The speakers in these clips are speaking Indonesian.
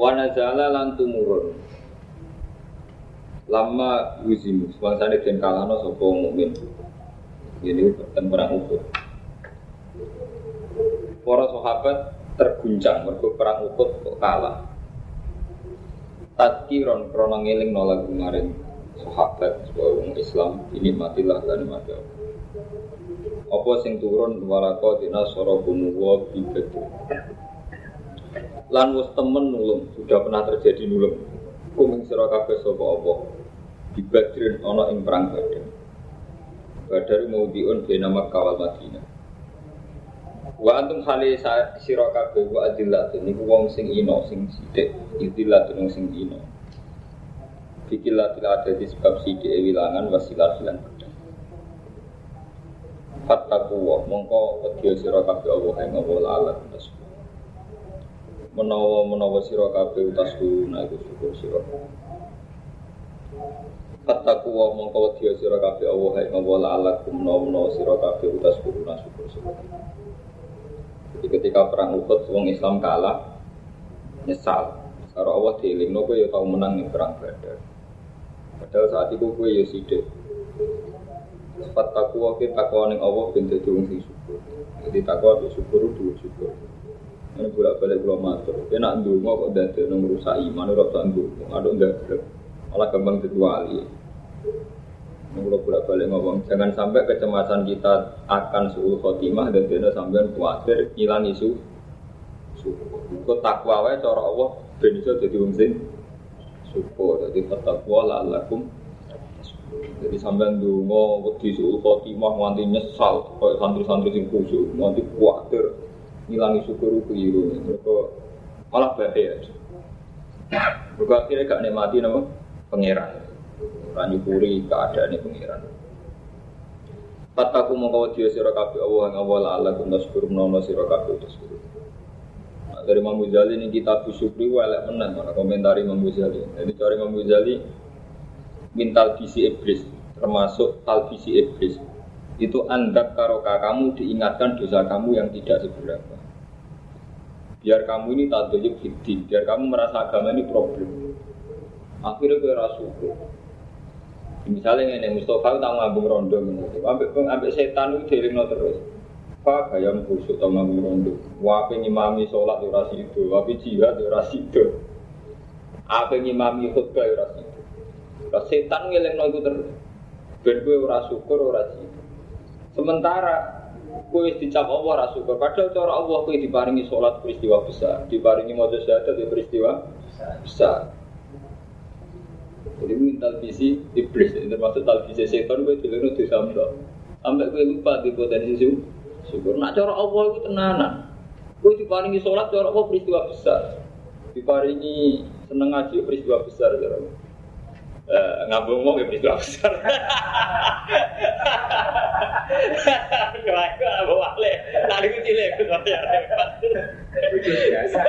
Wa nazala lan tumurun. Lama yuzimu, semangsane den kalahno sapa mukmin. Ini ten perang Uhud. Para sahabat terguncang mergo perang Uhud kok kalah. Tadkiron krono ngeling nolak kemarin sahabat sebagai Islam ini matilah dan mati. Apa sing turun walako dina sorobumu wa bibadu lan wis temen nulung sudah pernah terjadi nulung. Kuming sira kabeh sapa apa? Di Badrin ana ing perang Badar. Badar mau diun bena Makkah wal Madinah. Wa antum hale sira kabeh wa adillatun niku wong sing ino sing sithik idillatun wong sing ino. Fikilatil ada di sebab sithik wilangan wasilah lan pedang. Fattaku wa mongko wedya sira kabeh Allah ing Allah alat menawa menawa sira kabeh utas guna iku syukur sira Kataku wa mongko wedi sira kabeh Allah ing Allah la'alakum menawa sira kabeh utas guna syukur sira Jadi ketika perang Uhud wong Islam kalah nyesal Karo Allah dielingno kowe ya tau menang ning perang Badar. Padahal saat itu kowe ya sithik. Sifat takwa ke takwa ning Allah ben dadi wong sing syukur. Jadi takwa itu syukur itu syukur. Ini bolak balik pulau matur. Dia nak ndungo kok dadi nang rusak iman ora tak ndungo. Aduk ndagrek. Malah gampang dituali. Ini kalau bolak balik ngomong, jangan sampai kecemasan kita akan suul khotimah dan tidak sampai khawatir hilang isu. Kau takwa wae cara Allah ben iso dadi wong sing syukur. Jadi takwa la'allakum jadi sampean ndonga wedi suul khotimah nganti nyesal koyo santri-santri sing khusyuk nganti kuwatir ngilangi syukur keliru mereka malah bahaya mereka akhirnya gak nikmati nama pangeran. Orang nyukuri keadaan pangeran. Kataku mau kau dia kafe Allah yang awal Allah kun taskur menolong sirah kafe taskur. Nah, dari Imam Ghazali ini kita bersyukri walek menang mana komentari Imam Ghazali. Jadi cari Imam Ghazali mintal visi iblis termasuk talvisi iblis. Itu andak karoka kamu diingatkan dosa kamu yang tidak seberapa biar kamu ini tak dojuk fitin biar kamu merasa agama ini problem. Akhirnya gue rasuku misalnya ini Mustafa tak ngambung rondo ambek ambek setan itu diring terus. Pak gayam kusuk tak ngambung rondo. Wape ngimami sholat ora itu wape jihad ora itu apa ngimami khutbah ora itu setan ngeleng itu terus. Ben gue ora sementara Kue dicap Allah rasukur. Padahal cara Allah kue diparingi sholat peristiwa besar, diparingi mau syahadat di peristiwa besar. Jadi minta visi iblis, termasuk talvisi setan kue dilihat di samdo. Sampai kue lupa di potensi syukur. Nak cara Allah itu tenanan. Kue diparingi sholat cara Allah peristiwa besar, diparingi seneng ngaji peristiwa besar cara Allah. Uh, ngabung mau peristiwa besar. Kelaku apa wale? Tadi ku cilik ku ya repot. biasa.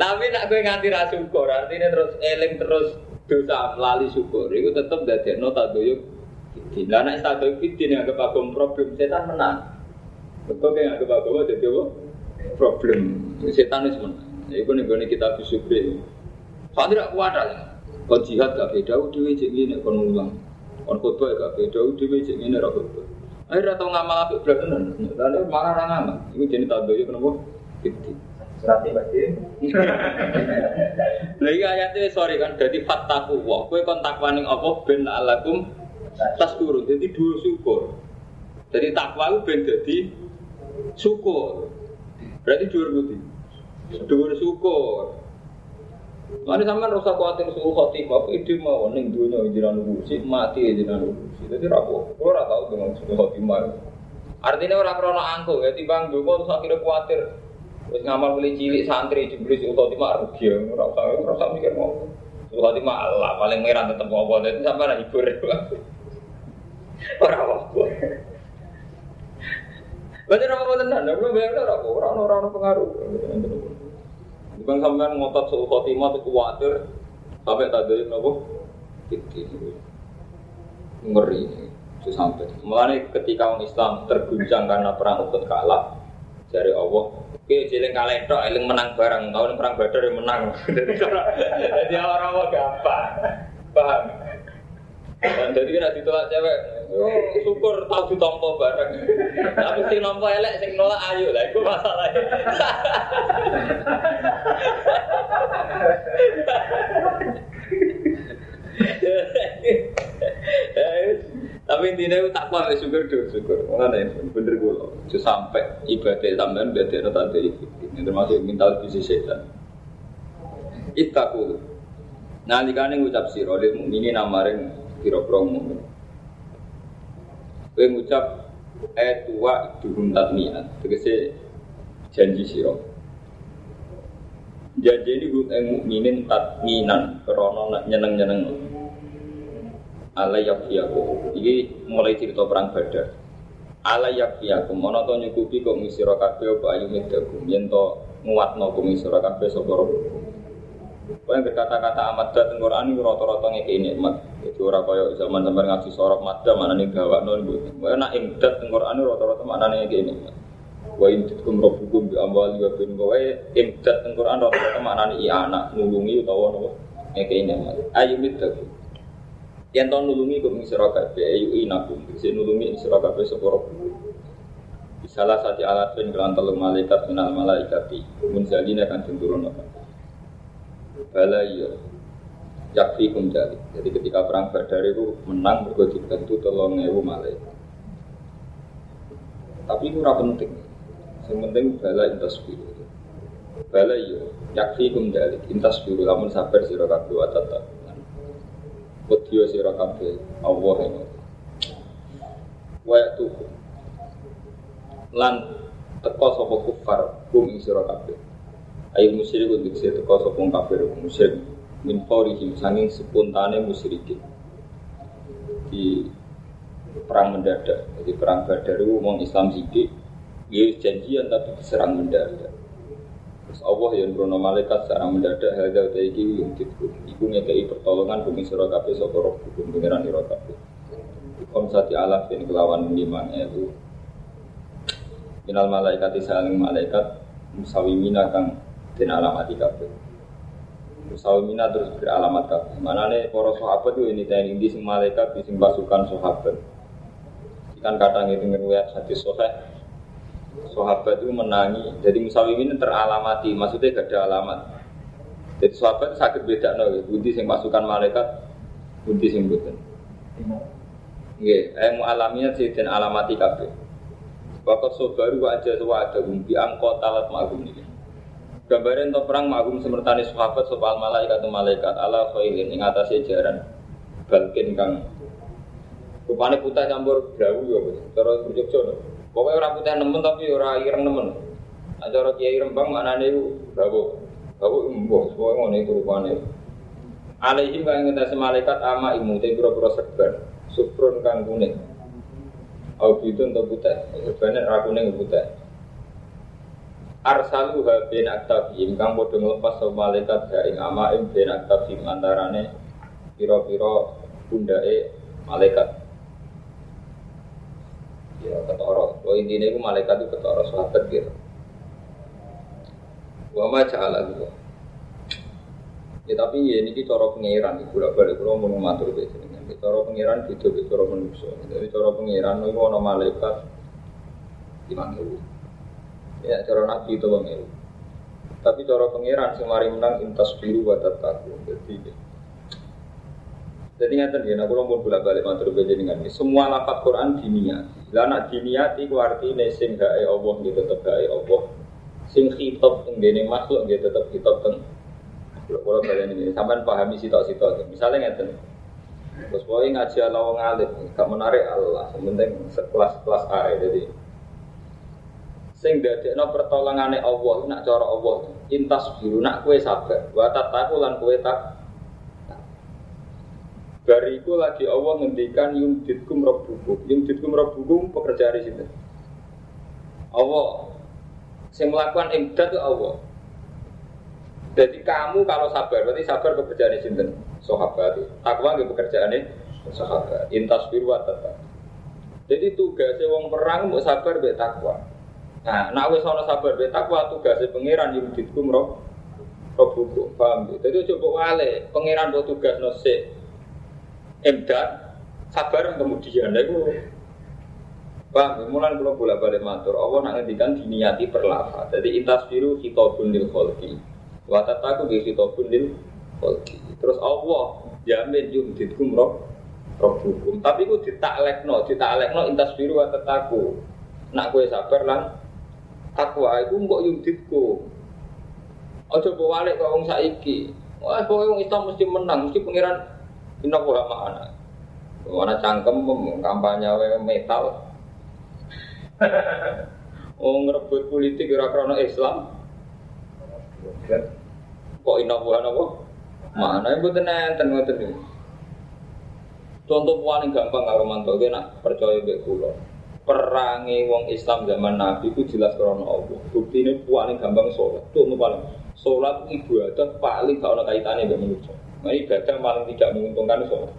Tapi nak gue nganti ra syukur, artinya terus eling terus dosa melalui syukur. Itu tetap dari nota doyuk. Lah nek stadoyuk fitin yang kebagom problem setan menang. Betul yang agak agama jadi apa? Problem setan itu menang. Iku nih kita bersyukur. Soalnya tidak kuat lah. Kon jihad gak beda, dewe cek ngene kon mulang. Kon khotbah gak beda, dewe cek ngene ra khotbah. Akhirnya tau ngamal apik berat tenan. Lalu malah ra ngamal. Iku jenenge tanda ya kenapa? Serati baca. Lha iki ayate sorry kan dadi fattaku wa. Kowe kon takwa ning apa ben alakum tas turun. Dadi dua syukur. Jadi takwa itu ben dadi syukur. Berarti dua budi. Dua syukur. Mari sampean rasa kuatir suhu khotimah, aku ide mau neng dunia jiran urusi, mati jiran urusi. Jadi rapo, kalau ora tahu dengan suhu khotimah. Artinya orang krono angkuh ya timbang donga terus akhirnya khawatir. Wis ngamal mulai cilik santri jebule Sul Khotimah rugi ya ora usah ora usah mikir mau. Sul Khotimah Allah paling merah tetep apa itu sampai lah hibur. Ora apa. Berarti apa apa tenan, ora bayang ora apa, ora ora ora pengaruh. Bukan sampean ngotot Sul Khotimah tuh khawatir sampai tadi nopo? Ngeri sampai. Mulai ketika orang Islam terguncang karena perang Uhud kalah dari Allah. Oke, jeling kalah itu, eling menang bareng. Tahun perang Badar yang menang. Jadi orang-orang gampang. Paham? Dan jadi kena ditolak cewek, oh, syukur tahu ditompo bareng. Tapi sing nompo elek, sing nolak ayo lah, itu masalahnya. Tapi intinya itu tak kuat syukur dulu syukur. Mana ya bener gue loh. Sampai ibadah sampean berarti ada tanda itu. Ini termasuk mental bisnis setan. Itaku. Nah, jika ngucap siro, dia ini namarin kiro promo. Gue ngucap eh tua duhum tatniat. Tegese janji siro. Janji ini gue mukminin tatminan, krono nyeneng nyeneng ala yakfiyakum iki mulai cerita perang badar ala yakfiyakum ana to nyukupi kok ngisira kabeh apa ayu medakum yen to nguatno kok ngisira kabeh sapa Kau yang berkata-kata amat dat Quran ini rata-rata ngekei nikmat. Itu orang kaya zaman sampai ngaji sorok madam mana nih gawak non bu. Kau nak imdat Quran ini rata-rata mana nih nikmat. Wa imditkum rabbukum bi amwali wa bin imdat Quran rata-rata mana nih anak nulungi utawa nopo ngekei nikmat. Ayu midakum. Yang tahun nulungi kok ing sira kabeh ayu inakum. Sing nulungi sira kabeh sapa Salah satu alat pun kelan telung malaikat minal malaikati munzalina kan turun apa. Bala iya yakfi kum jadi. Ketika perang Badar itu menang mergo dibantu tolong ewu malaikat. Tapi itu ora penting. Yang penting bala intas biru. Bala iya yakfi kum jadi. Intas biru lamun sabar sira kabeh wa tetap. Wedya sira kabeh Allah yang Wayak tuh lan teko sapa kufar kum ing sira kabeh ayo musyrik sira teko sapa kafir musyrik min faurihim sanging spontane musyrikin di perang mendadak jadi perang badar itu wong Islam sidik dia janjian tapi diserang mendadak Terus Allah yang berono malaikat secara mendadak hadal taiki yang titku. Iku ngekei pertolongan bumi surah kabeh sapa roh hukum pengiran ira kabeh. Kom sati alaf yang kelawan lima itu. Minal malaikat saling malaikat musawimina kang den alamati kabeh. Musawimina terus beralamat kabeh. Manane para sahabat itu ini tadi di sing malaikat di sing pasukan sahabat. Kan kadang itu ngeriwayat hadis sahih sahabat itu menangi. Jadi musawimin teralamati, maksudnya gak ada alamat. Jadi sahabat sakit beda no, budi sing pasukan malaikat, budi sing bukan. Nggih, eh alaminya sih dan alamati kabeh. Bakat sobaru aja sewa ada bumbi angkot alat magum ini. Gambaran untuk perang magum semertani sahabat soal malaikat atau malaikat ala khailin ing atas jaran balkin kang rupane putih campur brawu ya, terus berjok Pokoknya orang putih nemen tapi orang ireng nemen. Ada orang kiai rembang mana nih babu, babu embo, semua ngono itu rupanya. Alaihim kang ngetes malaikat ama imu te pura-pura serban, sufrun kang kuning. Au itu untuk putih, sebenarnya ra kuning putih. Arsalu ha bin aktabim kang padha nglepas sapa malaikat ha ing ama bin aktabim antarane pira-pira pundake malaikat. Ya ketoro oh intinya itu malaikat itu ketoro sahabat gitu. Wa ma ja'ala ya tapi ya ini cara pengiran ibu bolak balik kalau mau matur gitu cara pengiran gitu cara manusia jadi cara pengiran itu ada malaikat ribu ya cara nabi itu bang tapi cara pengiran semari menang intas biru batat takut jadi jadi ngerti ya, aku lompor bolak balik matur dengan ini. Semua lafaz Quran diniati. Lah nak diniati ku artine sing gawe Allah gitu tetep gawe Allah. Sing khitab teng dene makhluk gitu tetep khitab teng kalau kalian ini sampai pahami sitok-sitok. Misalnya ngeten. Terus boleh ngaji Allah wong alim, gak menarik Allah. Penting sekelas-kelas are. Jadi Sing dadekno pertolongane Allah nak cara Allah. Intas biru nak kue sabar. Wa tataku lan kue tak Bariku lagi Allah ngendikan yumditkum rabbukum. Yumditkum rabbukum pekerjaan di situ. Allah saya melakukan imdad itu Allah. Jadi kamu kalau sabar, berarti sabar pekerjaan di sini. Sahabat, takwa nggak pekerjaan ini sahabat. Intas biru tetap. Jadi tugasnya wong perang mau sabar be takwa. Nah, nak wis ana sabar be takwa tugasnya pangeran yumditkum rob rabbukum. Paham? Jadi coba wale pangeran buat tugas nosik emdat sabar kemudian itu Bang, mulai kalau bolak balik matur, Allah nak ngendikan diniati perlafa. Jadi intas biru hitobun lil kholki, watataku di hitobun lil kholki. Terus Allah jamin yumditkum rob rob hukum. Tapi ku ditaklekno, ditaklekno intas biru watataku. Nak kue sabar lan takwa itu kok yumditku. Ojo bawa balik kau wong saiki. Wah, pokoknya wong Islam mesti menang, mesti pangeran Inna wa ma'ana. Mana cangkem kampanye metal. oh ngerebut politik ora krana Islam. Kok inna wa napa? Mana mboten enten ngoten niku. Contoh paling gampang karo mantu nak percaya mbek kula. Perangi wong Islam zaman Nabi itu jelas karena Allah. Bukti ini paling gampang sholat. Contoh paling sholat ibadah paling gak ada kaitannya dengan manusia. Nah ibadah paling tidak menguntungkan sholat.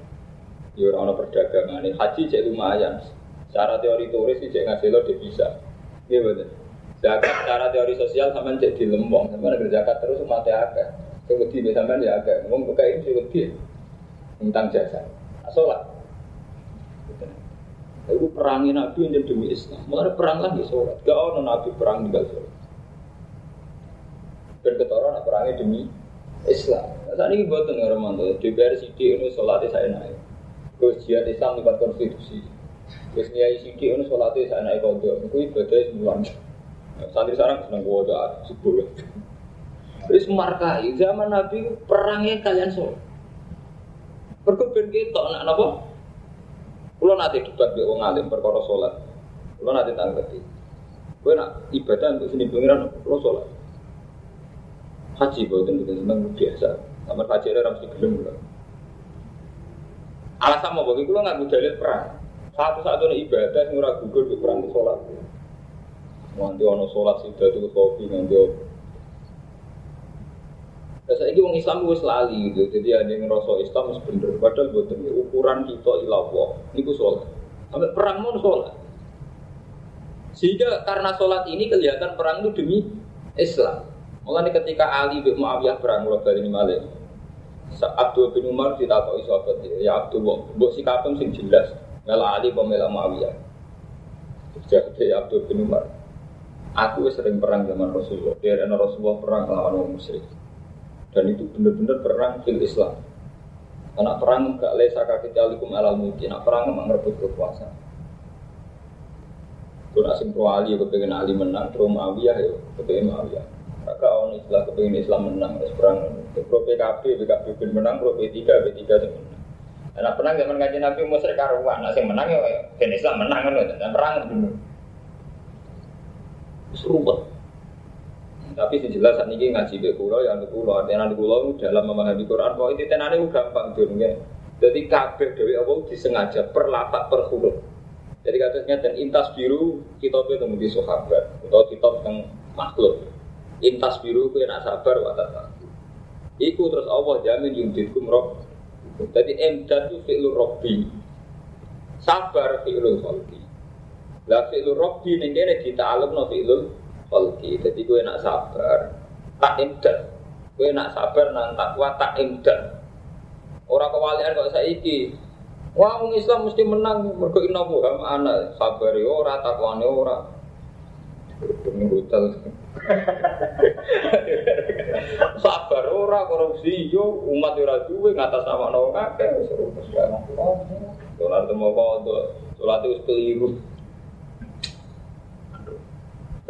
Ya orang perdagangan ini haji jadi lumayan. Secara teori turis sih cek ngasih lo bisa. Iya betul. Zakat secara teori sosial sama cek di lembong. Sama ada zakat terus mati agak. Kewedi sama ya agak. Ngomong buka ini kewedi. Tentang jasa. Sholat. Itu perangi Nabi yang demi Islam. Mulai perang lagi sholat. Gak ada Nabi perang tinggal sholat. Dan ketoran perangnya demi Islam. Nah, saat ini buat dengar mantu, DPR CD ini sholatnya saya naik. Terus jihad Islam lewat konstitusi. Terus niai CD ini sholatnya saya naik kodo. Itu ibadahnya sembilan. Nah, santri sekarang senang kodo sepuluh. Terus markai zaman Nabi perangnya kalian sholat. Berkebun kita, nak apa? Kalau nanti debat di orang alim perkara sholat, kalau nanti tanggapi. Gue nak ibadah untuk sini pengiran, lo sholat. Haji gue itu seneng biasa. Kamar haji ada orang gelem lah. Alasan mau bagi gue nggak dalil perang. Satu-satu ibadah yang ora gugur di perang sholat. Nanti ono sholat sudah tuh kopi nanti. Saya ini Islam gue lali gitu, jadi ada yang ngerasa Islam harus bener. Padahal buat ukuran kita ilawah, ini gue sholat. Sampai perang mau sholat. Sehingga karena sholat ini kelihatan perang itu demi Islam. Mulai ketika Ali bin Muawiyah perang mulai dari Malik. Abdul bin Umar ditakoki sahabat ya Abdul mbok sikapem sing jelas. Mela Ali apa mela Muawiyah. Jadi Abdul bin Umar. Aku sering perang zaman Rasulullah. Dia ada Rasulullah perang lawan orang musyrik. Dan itu benar-benar perang fil Islam. Anak perang gak lesa kaki alikum alal mungkin. Anak perang memang merebut kekuasaan. Kalau asing pro Ali, kepengen Ali menang, pro Muawiyah ya, kepengen Muawiyah. Maka orang istilah kepingin Islam menang, terus perang. Pro PKB, PKB bin menang, pro P3, P3 sing menang. Anak perang zaman kaji Nabi musyrik karuan, nah sing menang ya Islam menang kan, dan perang dulu. Serubet. Tapi sih jelas saat ini ngaji di pulau, yang di pulau, artinya di pulau dalam memahami Quran, kok itu tenane gampang dunia. Jadi kabeh dewi Allah disengaja per lafat per huruf. Jadi katanya dan intas biru kita itu di sahabat atau kita tentang makhluk. Intas biru kue nak sabar watak Iku terus Allah jamin yumditkum rob. Jadi emdad itu fi'lu robbi. Sabar fi'lu kholki. Lah fi'lu robbi ini kita alam no fi'lu kholki. Jadi kue nak sabar. Tak emdad. Kue nak sabar nang takwa tak emdad. Orang kewalian kok saiki. Wah, orang Islam mesti menang mergo inna buham ana sabar ora takwane ora. Demi. Sabar ora korupsi yo umat ora duwe ngatas nama wong akeh. Salat temu kodo, salat wis keliru.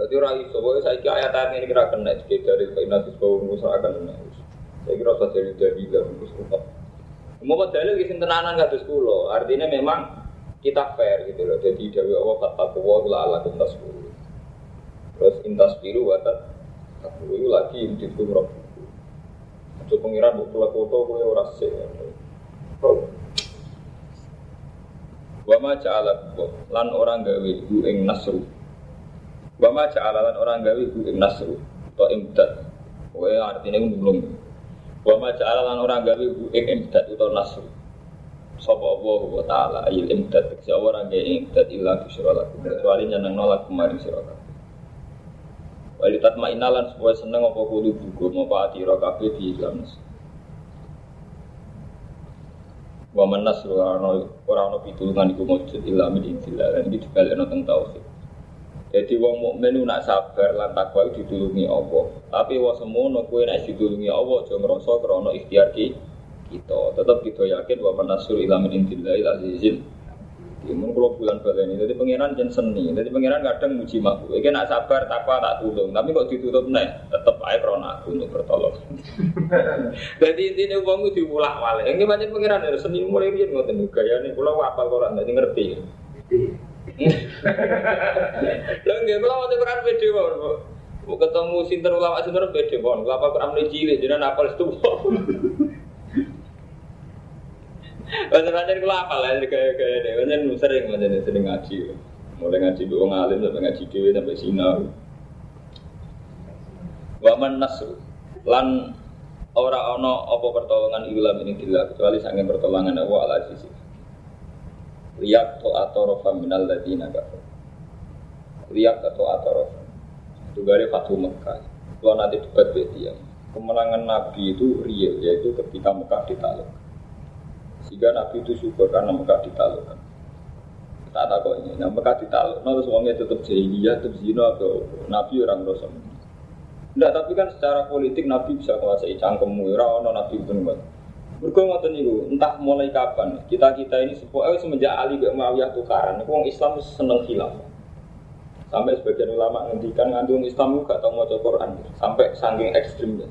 Jadi ora iso kowe saiki ayat-ayat ini kira kena dari kainat sebab akan Saya kira usah jadi dari dalam rupa. Mau dalil kisah tenanan kados kula, artinya memang kita fair gitu loh. Jadi dari Allah Allah la ala kuntas Terus intas biru watat aku itu lagi di rob. Coba pengiran buat pulau foto gue ora sih. Wa ma ja'ala lan orang gawe ing nasru. Wa ma ja'ala lan orang gawe iku ing nasru. To imdad. Kowe artine belum. Wa ma ja'ala lan orang gawe iku ing imdad utawa nasru. Sapa Allah wa taala ayil imdad. Siapa orang gawe imdad illa bisyara lakum. Kecuali nyeneng nolak kemarin sira. Wali tatma inalan supaya seneng apa kudu buku mau ati ro kabeh di Islam. Wa man nasru ora ono pitulungan iku mujud illa min indillah. Lan iki dibalekno teng tauhid. Jadi wong mukmin nak sabar lan takwa ditulungi Allah. Tapi wong semono kowe nek ditulungi Allah aja ngrasa krana ikhtiar kita. Tetap kita yakin wa man nasru illa min indillah azizil Mun kalau bulan balen ini, jadi pangeran jen seni, jadi pangeran kadang muji makhluk. Iki nak sabar takwa tak tulung, tapi kok ditutup nih, tetap aja krona aku untuk bertolong. jadi intinya uangmu diulah wale. Ini macam pangeran dari seni mulai dia ngotot nih gaya nih, pulau apal koran, jadi ngerti. Lalu nggak pulau waktu Quran banget. Mau ketemu sinter ulama sinter beda banget. Kelapa Quran mulai cilik, jadi napal itu. Pancen-pancen kula apal ya gaya-gaya deh. Pancen sering pancen sering ngaji. Mulai ngaji dua ngalim sampai ngaji dewi sampai sinau. Waman nasu lan ora ono apa pertolongan ilam ini tidak kecuali sange pertolongan Allah ala sisi. Lihat to atorofa minal ladina kafir. Lihat atau atorofa. Itu gari Fatu Mekah. Kalau nanti debat dia, kemenangan Nabi itu real, yaitu ketika Mekah ditakluk. Sehingga Nabi itu syukur karena Mekah ditaklukkan. Tak tahu kok ini, nah Mekah ditakluk, nah terus tetap jahiliyah, tetap zina atau Nabi orang dosa. Tidak, tapi kan secara politik Nabi bisa menguasai cangkemmu, orang Nabi itu Berkuang ngoten niku, entah mulai kapan kita kita ini sepuh, eh, semenjak Ali bin Muawiyah tukaran, uang Islam seneng khilaf. Sampai sebagian ulama ngendikan ngandung Islam itu gak tahu mau Quran, sampai saking ekstrimnya.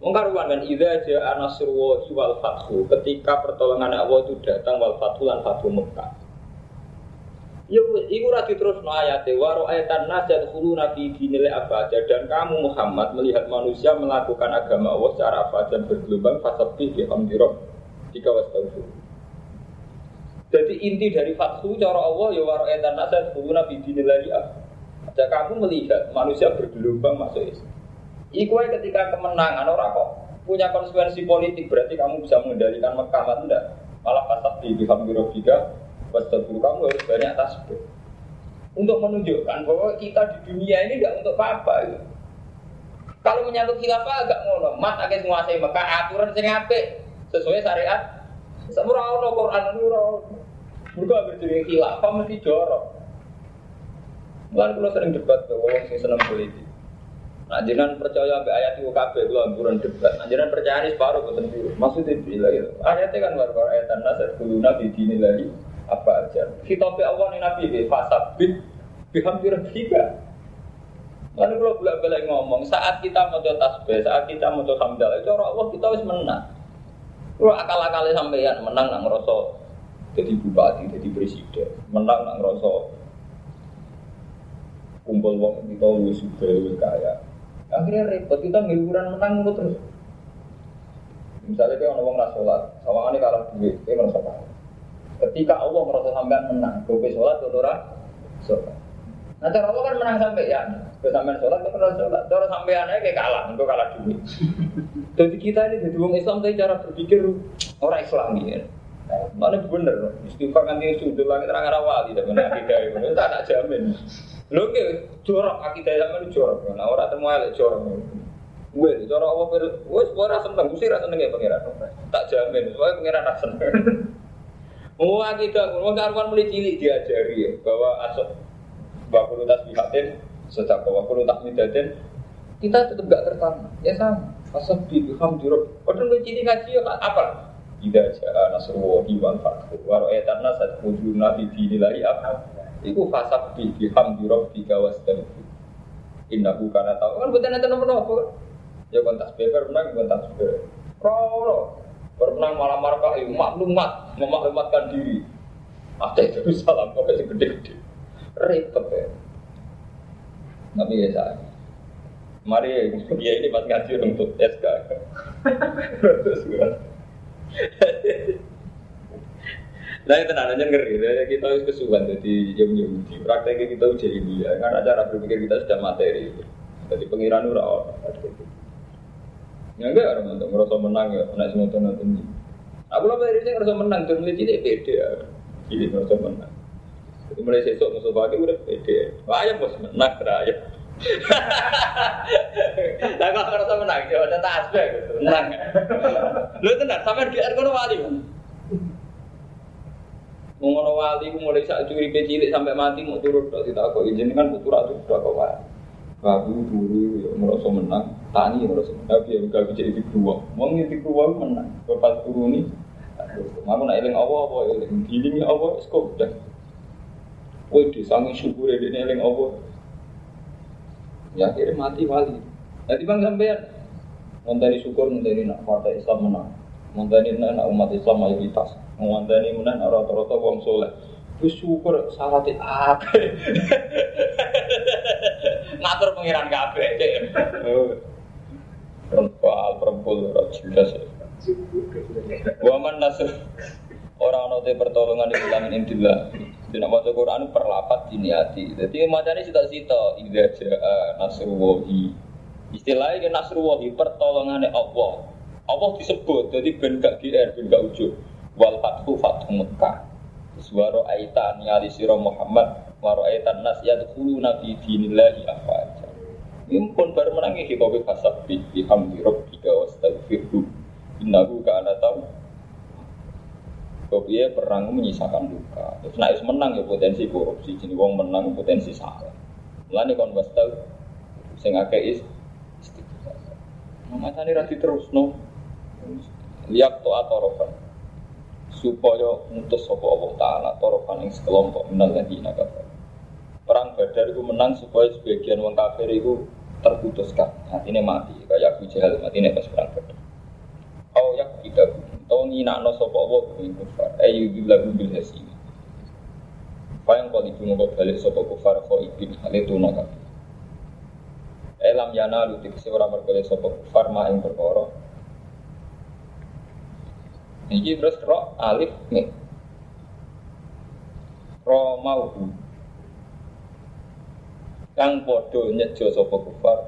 Mengkaruan kan ida aja anasruwahi wal fathu ketika pertolongan Allah itu datang wal fathu lan fathu Mekah. Ya iku ra diterusno ayate wa ra'aitan nas yadkhuluna fi dinil dan kamu Muhammad melihat manusia melakukan agama Allah secara abadan bergelombang fasabih bi hamdirab jika wastaghfir. Jadi inti dari fathu cara Allah ya wa ra'aitan nas yadkhuluna fi dinil abaja kamu melihat manusia bergelombang masuk Islam. Iku ketika kemenangan orang kok punya konsekuensi politik berarti kamu bisa mengendalikan Mekah enggak? Malah pasal di Bihamdirobika Wastaghfiru kamu harus banyak tasbih Untuk menunjukkan bahwa kita di dunia ini tidak untuk apa-apa gitu. Kalau menyangkut khilafah agak ngono, mat akan menguasai Mekah aturan sing apik sesuai syariat. Semua orang Quran ora Mereka berjadi khilafah mesti jorok. Mulai kalau sering debat bahwa orang sing seneng politik. Nah, jangan percaya be ayat itu kabeh kula amburan debat. Nah, jangan percaya ini separuh boten biru. Maksudnya bila gitu. Ayatnya kan luar ayat nasat kuluna lagi apa aja. Khitabe Allah nih Nabi be fasabit bihamdi rabbika. Lalu kalau bolak balik ngomong, saat kita mau tasbih, saat kita mau hamdalah, itu orang Allah kita harus menang. Kalau akal-akalnya sampeyan menang nang ngerasa jadi bupati, jadi presiden, menang nang ngerasa kumpul wong kita lu suka kaya, Akhirnya repot, kita ngiluran menang mulu terus. Misalnya kayak orang sholat, sama ini kalah duit, dia merasa kalah. Ketika Allah merasa sampean menang, gue sholat, gue sholat. Nah cara Allah kan menang sampai ya, gue sampean sholat, gue pernah sholat. Cara sampean aja kayak kalah, gue kalah duit. Jadi kita ini jadi orang Islam, tapi cara berpikir orang Islam gitu. Mana bener, istighfar nanti sudut langit terang arah wali, dan benar tidak itu, tak jamin. Lho ke jorok akidah sampean jorok. Nah ora temu elek jorok. Gue jorok apa per wis ora seneng, mesti ra seneng ya pangeran. Tak jamin, soalnya pangeran ra seneng. Mau akidah, mau karuan mulai cilik diajari ya bahwa asok bakul tasbihatin sejak bakul tahmidatin kita tetap gak tertanam. Ya sama. Asal di juruk. Padahal mulai cilik ngaji ya apa? Ida jaa nasrullahi wal fathu wa ra'ayatan nas tadkhuluna fi dinillahi apa? Iku fasab bi bihamdi rabbika wastaghfir. Innahu kana tahu kan bukan nanti nomor apa Ya kon tasbih menang kon tasbih. Roro. Bermenang malam markah maklumat, memaklumatkan diri. Ada itu salam kok gede-gede. Repot ya. Tapi ya saya. Mari ya ini pas ngaji untuk SK. Terus. Nah itu aja ngeri, ya, kita harus kesukaan jadi jam Yahudi. Prakteknya kita jadi dia, karena cara berpikir kita sudah materi. Jadi pengiran ura Ya enggak orang untuk merasa menang ya, anak semua tuh nonton Aku lah dari saya merasa menang, terus mulai cilik pede ya. Cilik merasa menang. Jadi mulai sesok musuh pagi udah pede. Ya bos menang raya. Lah kok merasa menang, coba tak aspek gitu, menang. Lu tenang, sampai di air kono wali. Mau ngono wali mulai saat curi cilik sampai mati mau turut tok ditakok izin kan putu ra turut kok wae. Babu dulu ya merasa menang, tani merasa menang, tapi ya gak bisa di dua. Di dua menang, bapak turuni. Aku nak eling apa apa eling, giling apa skop dah. Woi di sangi syukur ya ini eling apa. Ya akhirnya mati wali. Jadi bang sampean, ngonteni syukur ngonteni nak partai Islam menang, ngonteni nak umat Islam mayoritas. Ngwandani menan rata-rata wong soleh. Wis syukur akeh. Pengiran kabeh. Perempuan, perempuan, ora jelas. Waman nasr orang ono pertolongan di dalam intillah. Tidak mau Quran perlapat diniati. Jadi macamnya cita-cita ida jaa nasruwahi. Istilahnya nasruwahi pertolongannya Allah. Allah disebut jadi ben gak GR ben gak ujung wal fathu fathu Mekah suara aitan nyali siro Muhammad waro aitan nas yadkhulu nabi dinillahi afaja pun baru menangi di kopi fasabbi bihamdi rabbika wastaghfirhu innahu kana tahu Kopi perang menyisakan luka. Terus naik menang ya potensi korupsi. Jadi wong menang potensi salah. Mulane kon wastal sing akeh is. Macane ra terus no. Lihat to atau rokan supaya mutus sapa Allah taala torofan ing sekelompok minal ladina kafir. Perang Badar itu menang supaya sebagian wong kafir itu terputuskan, artinya mati, kayak Abu Jahal mati pas perang Badar. Kau yak tidak, tau nginakno sapa Allah ing kufar, ayu bilahu bil hasimi. Payang kau ibu mau balik sapa kufar kau ibin hal itu nak. Elam yana lu tiksi orang berkali sapa kufar ma ing perkara Iki terus ro alif nih. Ro mauhu. Kang podo nyejo sapa kufar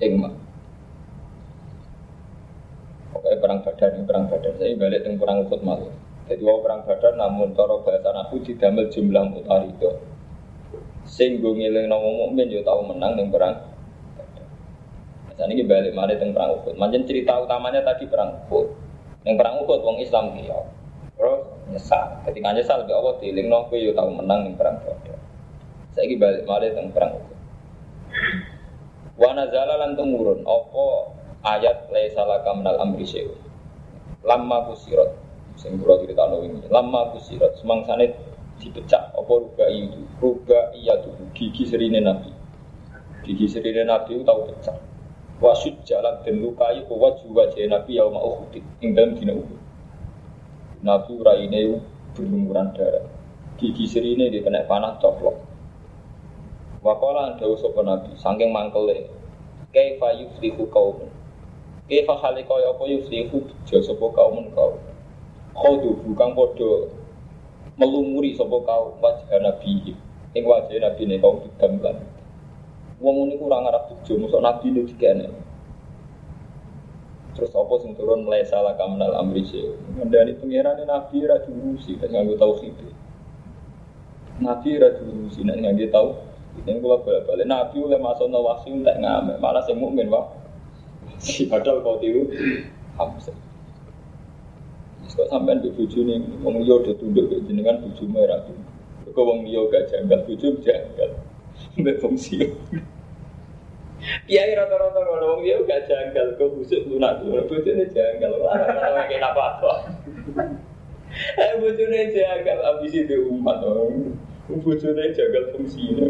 ing mah. Pokoknya perang badar ini perang badar. Saya balik dengan perang ukut malu. Jadi wau perang badar namun cara bahasa aku didamel jumlah mutari itu. Sing gue ngiling nama mukmin yo tahu menang dengan perang Misalnya ini balik mari dengan perang ukut. Macam cerita utamanya tadi perang ukut. Yang perang Uhud wong Islam dia. Terus nyesal. Ketika nyesal be Allah dielingno kowe yo tau menang ning perang Badar. Saiki balik malih teng perang Uhud. Wa nazala lan tumurun. Apa ayat laisa laka minal amri syai'un. Lamma kusirat sing kula critakno wingi. Lamma kusirat semangsane dipecah. Apa ruga itu? Ruga iya tuh gigi serine nabi. Gigi serine nabi tahu pecah. Wasud jalan dan lukai juga jadi nabi yang mau uhud ing dalam dina uhud. Nabi raine berlumuran darah. Gigi serine dia kena panah coplok wakola ada usopo nabi saking mangkele kaifa yuflihu kaum kaifa hale kaya apa yuflihu bejo sapa kaum kaum khodu bukan podo melumuri sapa kaum wajah nabi ing wajah nabi ne kaum didam Wong ini kurang arah tujuh, musuh nabi ini dikene. Terus apa sing turun mulai salah kamunal amri sih. Dari pengiran nabi ra diurusi, dan nganggo tauhid. Nabi ra diurusi, nek nganggo. Ini gua balik-balik nabi oleh masuk nawasi tak ngamek, malah sing mukmin wah. Si padahal kau tiru hamsa. Kok sampean di buju nih, wong liya udah tunduk ke jenengan buju merah tuh. Kok wong liya gak janggal, buju janggal. Mbak fungsi. Kiai rata-rata kalau wong dia gak janggal, kok busuk lunak lunak bojone janggal, orang-orang kayak apa apa. Eh bojone janggal, abis itu umat orang. Bojone janggal fungsinya.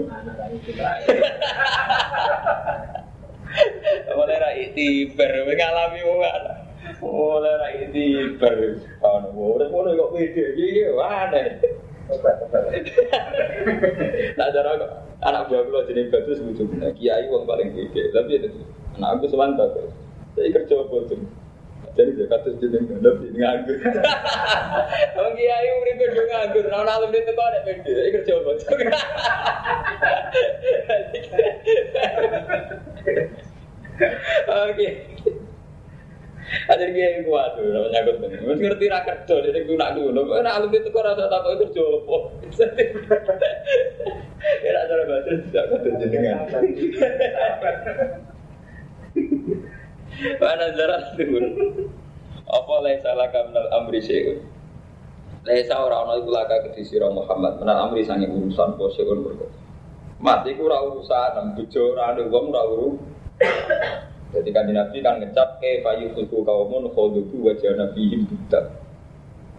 Mulai ra itibar, ngalami wong ana. Mulai ra itibar, ana wong ora kok pede iki, iya, aneh. Nah, cara Anak buah kula jenenge Badrus lucu bener. Kiai wong paling gede. Tapi anak aku semantap. Saya kerja tuh? Jadi dia kata jeneng gandap ini nganggur. Wong kiai uripe do nganggur. Ora ana alumni teko nek pede. Saya kerja apa tuh? Oke. Ada kiai kuat tuh, namanya aku tuh. Mesti ngerti rakyat tuh, jadi gue nak dulu. Gue nak alumni itu kok rasa takut kerja apa? Ya nak cara baca tidak kata jenengan. Mana jarak tuh? Apa lagi salah kamnal amri syekh? Laisa ora ana iku laka kedhi Muhammad menal amri sange urusan poseun berkot. Mati ku ora urusan, bojo ora ada wong ora urusan. Jadi kan Nabi kan ngecap ke bayu fulku kaumun khoduku wajah Nabi budak.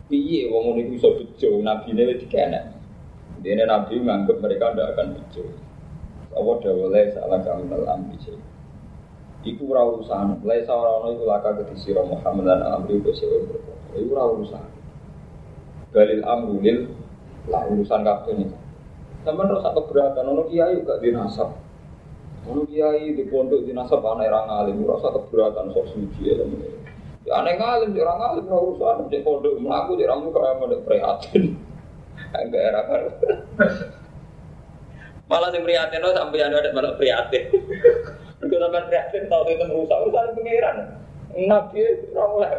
Piye wong iku iso bejo, Nabi ne wis dikenek. Dene Nabi nganggep mereka ndak akan bejo. Allah dawale salah kami dalam amri Iku ora urusan, laisa ora ono iku laka kedisira Muhammad dan amri sewa berkata. Iku ora urusan. Dalil amru lil lah urusan kabeh ini. Sampeyan rasa keberatan ono kiai gak dinasab. Ono kiai di pondok dinasab aneh ra ngalim, rasa keberatan sok suci ya. Ya aneh ngalim, ora ngalim ora urusan di pondok mlaku di ramu kaya mondok prihatin. Enggak era kan. Malah sing prihatin sampai ada malah prihatin. Sampai prihatin tahu itu merusak urusan pengiran. Nabi ora oleh.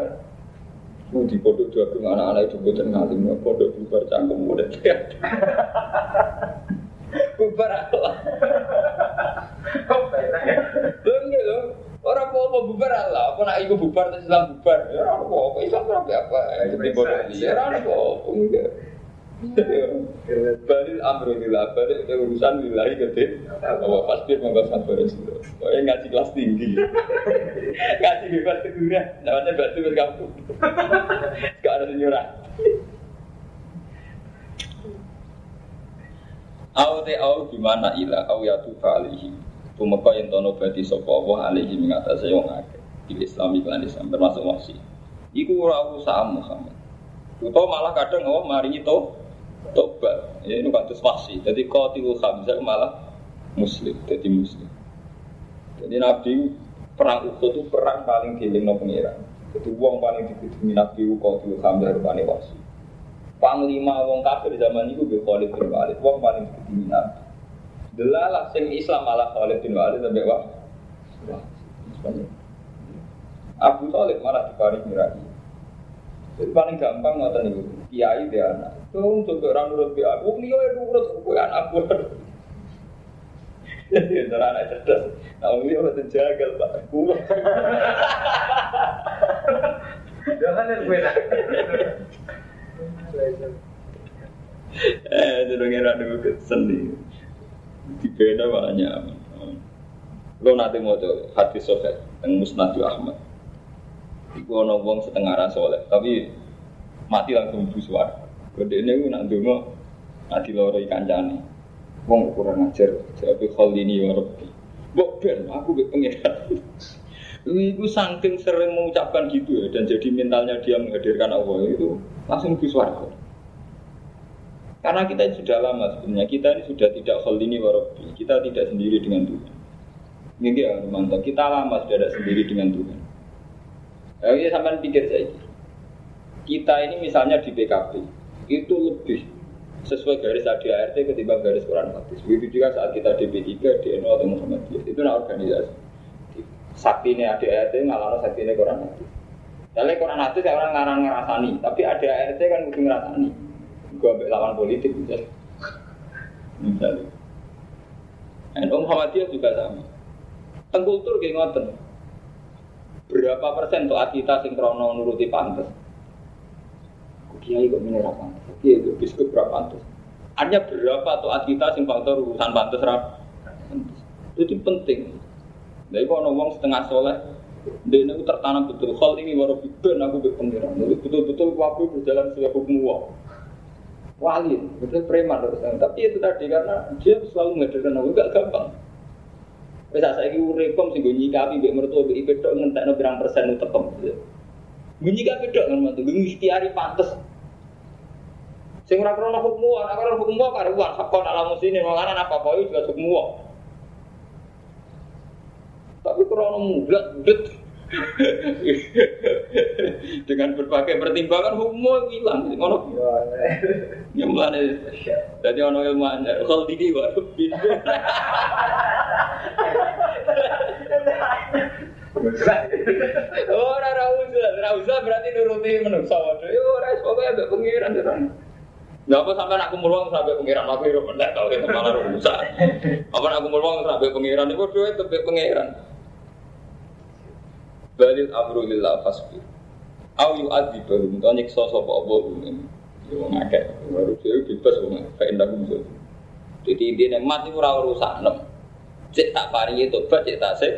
Lu di pondok dua anak-anak itu buatan ngalim, pondok bubar cangkem udah prihatin. Bubar Allah. Enggak loh. Orang mau apa bubar Allah, apa nak ikut bubar terus Islam bubar? Ya orang mau apa Islam berapa apa? Jadi bodoh dia, orang mau apa enggak? Balil amru lillah, balik urusan lillahi gede. Apa pasti monggo sabar itu. Pokoknya ngaji kelas tinggi. Ngaji bebas teguran, namanya batu berkampung. Gak ada senyurah. Au te au gimana ilah au ya tufa alihi. Tumeka yang tono berarti sapa Allah alihi mengatasi wong akeh. Di Islam iklan Islam termasuk masih. Iku ora usaha Muhammad. Atau malah kadang Allah maringi to tobat. Ya ini kados wasi. Jadi qatilul Hamzah malah muslim, jadi muslim. Jadi Nabi perang Uhud itu perang paling dilingno pengiran. Jadi uang paling dikutumi Nabi qatilul Hamzah rupane wasi. Panglima wong kafir zaman itu be Khalid bin Walid, wong paling dikutumi Nabi. Delalah sing Islam malah Khalid bin Walid sampai wah. Abu Talib malah diparing mirai. Jadi paling gampang ngoten niku. Kiai dia anak. Tuh coba orang nurut dia. Wong liya ya nurut kowe anak buah. Jadi antara anak cerdas. Nah, wong liya ora jagal, Pak. Kulo. Jangan yang beda. Eh, jadi ngira dulu keseni. Di beda banyak. Lo nanti mau tuh hati sobat yang musnadu Ahmad. Iku ono wong setengah rasa soleh, tapi mati langsung buswar. Gede ini gue nak dungo mati loro ikan jani. Wong kurang ajar, jadi hal ini ya Rabbi. Bok ben, aku be pengirat. Iku saking sering mengucapkan gitu ya, dan jadi mentalnya dia menghadirkan Allah itu langsung buswar. Karena kita sudah lama sebenarnya, kita ini sudah tidak hal ini warobi, kita tidak sendiri dengan Tuhan. Ini ya mantap, kita lama sudah ada sendiri dengan Tuhan. Ya, ini sampai pikir saya Kita ini misalnya di PKB itu lebih sesuai garis ADART ketimbang garis Quran Hadis. Begitu juga saat kita di P3, di NU atau Muhammadiyah. Itu nah organisasi. Sakti ini ADART sakti ini Quran Hadis. Jadi Quran Hadis ya orang ngarang ngerasani, tapi ADART kan mesti ngerasani. Gua ambil lawan politik misalnya. Misalnya. NU Muhammadiyah juga sama. Tengkultur kayak ngoten berapa persen tuh kita sinkrono nuruti pantas kiai kok ini apa kiai itu biskuit berapa pantas hanya berapa tuh kita sing faktor urusan pantas rap itu penting. Jadi kalau ngomong setengah soleh dia ini tertanam betul. Hal ini baru bikin aku berpengiran jadi betul-betul waktu berjalan sesuai hukum Allah wali betul preman tapi itu tadi karena dia selalu ngajarkan aku gak gampang Wis saiki uripem sing nyikapi mbek mertua mbek ipe tok ngentekno pirang persen utekem. Nyikapi tok kan mantu, ikhtiari pantes. Sing ora krono hukum wa, ora krono hukum wa karuan hakon ala muslimin malah apa itu juga hukum wa. Tapi krono mudah, mudah dengan berbagai pertimbangan hukum hilang. Ngono. Yang mana jadi ono ilmu anda kalau didi baru Ora ra usah, ra usah berarti nuruti menungso. Waduh. Yo ora wis pokoke ambek pengiran terus. Lah apa sampean aku mulwang sampai pengiran? Aku yo mendak tau itu malah rusak. Apa aku mulwang sampai pengiran? Iku duwe tebe pengiran. Balil amru lillah fasbir. Au yu'adzibahum to nyiksa sapa Allah ini. Yo ngakeh, baru dhewe bebas wong kae ndak musuh. Jadi intinya mati ora urusan nem. Cek tak paringi tobat, cek tak sik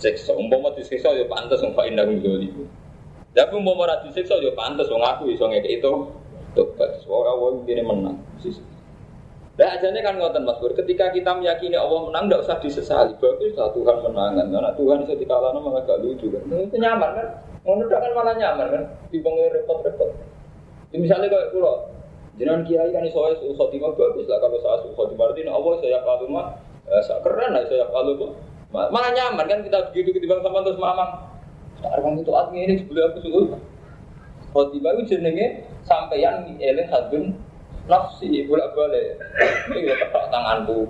siksa. Umpama disiksa ya pantes wong fa indah dzalimu. Tapi umpama ora disiksa ya pantes wong aku iso ngekek itu tobat. Ora wong dene menang. Nah, ajane kan ngoten Mas Bur, ketika kita meyakini Allah menang tidak usah disesali. Bagus lah Tuhan menangan. Karena Tuhan bisa dikalahkan malah gak lucu kan. Itu nyaman kan? Ngono kan malah nyaman kan? Di repot-repot. Misalnya kayak pulau, jangan kiai kan iso iso khotimah bagus lah kalau saya khotimah ini Allah saya kalau mah eh, keren lah saya kalau Malah nyaman kan kita begitu ketimbang sama terus mamang. Sekarang itu admin ini sebelum aku suruh. Khotimah itu jenenge sampeyan eling hadun nafsi bolak balik. Ini tak tanganku.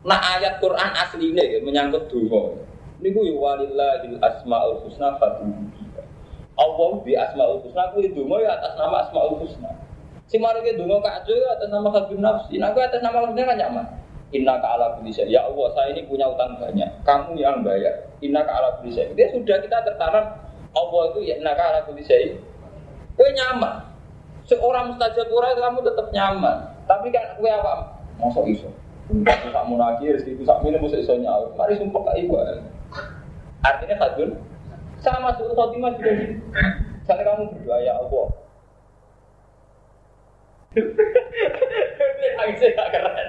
Nah ayat Quran aslinya ya menyangkut dungo. Ini gue walillahil asmaul husna fatuhu. Allah di asmaul husna gue dungo ya atas nama asmaul husna. Si maruke dungo kacau ya atas nama hadun nafsi. Nah gue atas nama hadun kan nyaman. Inna ala kulli Ya Allah, saya ini punya utang banyak. Kamu yang bayar. Inna ala kulli Dia sudah kita tertanam Allah itu ya inna ala kulli Kue nyaman. Seorang mustajab pura kamu tetap nyaman. Tapi kan kue apa? Masuk iso. Sak munakir, itu sak minum musuh iso nyawa. Mari sumpah kak ibu. Artinya hadun sama suruh khotimah juga gitu. Misalnya kamu berdoa ya Allah, Nangisnya gak keren.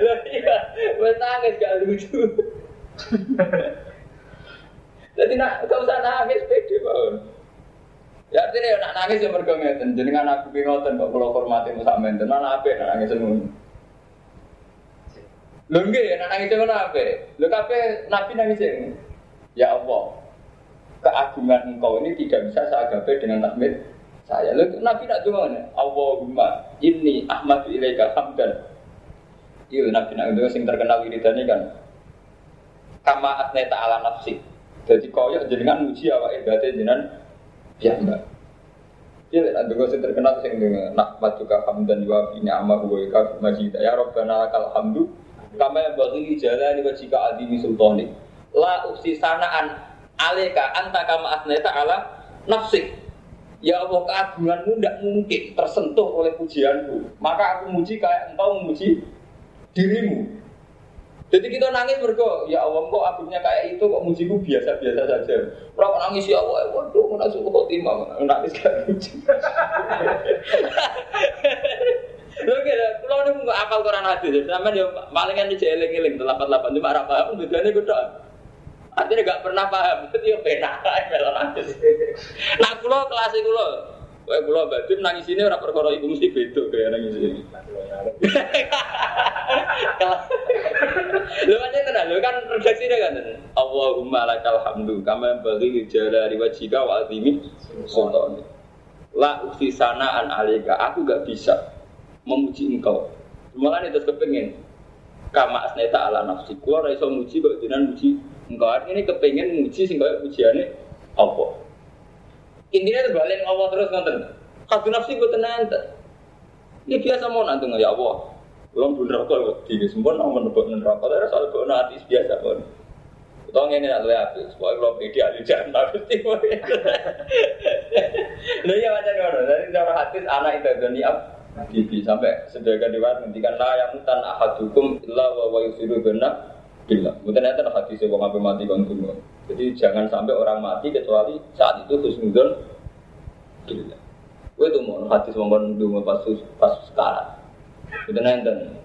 Loh iya, gue nangis gak lucu. Jadi nak gak usah nangis pede banget. Ya artinya ya nak nangis yang mergo ngeten. Jenengan aku ki ngoten kok kula hormati sak menten. Ana nak nangis ngono. Lho nggih nak nangis ngono apik. Lho kabeh nabi nangis Ya Allah, keagungan engkau ini tidak bisa saya gapai dengan tahmid saya. Lalu Nabi nak nih, Allahumma ini Ahmad ilaika hamdan. Iya Nabi nak itu sing terkenal wiridannya kan. Kama atneta ala nafsi. Jadi koyo jenengan muji awak ibadah jenengan ya mbak. Iya nak dengar sing terkenal sing dengar Nahmad juga hamdan wa bi ni'amah wa ka majid. Ya Rabbana lakal hamdu kama bagi jalan wajika adimi sultani. La uksi sanaan aleka anta kama atneta ala nafsi. Ya Allah keagunganmu tidak mungkin tersentuh oleh pujianku. Maka aku muji kayak engkau memuji dirimu. Jadi kita nangis berko, ya Allah kok agungnya kayak itu kok mujiku biasa-biasa saja. Berapa nangis ya Allah, waduh mana suku khotimah, nangis kayak muji. Lho kira, kalau ini nggak apal Quran hadis, sama dia palingan di eling-eling, delapan delapan cuma arah paham, bedanya gue Artinya gak pernah paham, itu ya penak melon nangis. Nah, kulo kelas kulo, Wah, kulo batin nangis ini orang perkara ibu mesti beda kayak nangis ini. Lu aja tenang, lu kan redaksi dia kan. Allahumma lakal hamdu kama bagi jalali wajhika wa azimi sultani. La uksi sanaan alika, aku gak bisa memuji engkau. Malah itu kepengen kama asneta ala nafsi. Kulo raiso muji kok muji Engkau ini kepengen muji sing kaya pujiane apa? Intinya terbalik Allah terus nonton. Kadu nafsi gue tenang. Ini biasa mau nanti ya Allah. Belum pun rokok di sempurna mau menebak neraka. Tapi soal gue nanti biasa pun. Tahu ini nak lebih habis. Pokoknya belum pede ahli jangan tapi tiba. Lalu ya macam mana? Dari cara hadis anak itu doni ab Bibi sampai sedekah dewan ngendikan lah yang mutan ahad hukum illa wa wa yusiru benar Bila, mungkin itu hadis yang wong mati kon Jadi jangan sampai orang mati kecuali saat itu husnudon bila. Gue tuh mau hadis wong kon dungo pas pas sekarang. Itu nanti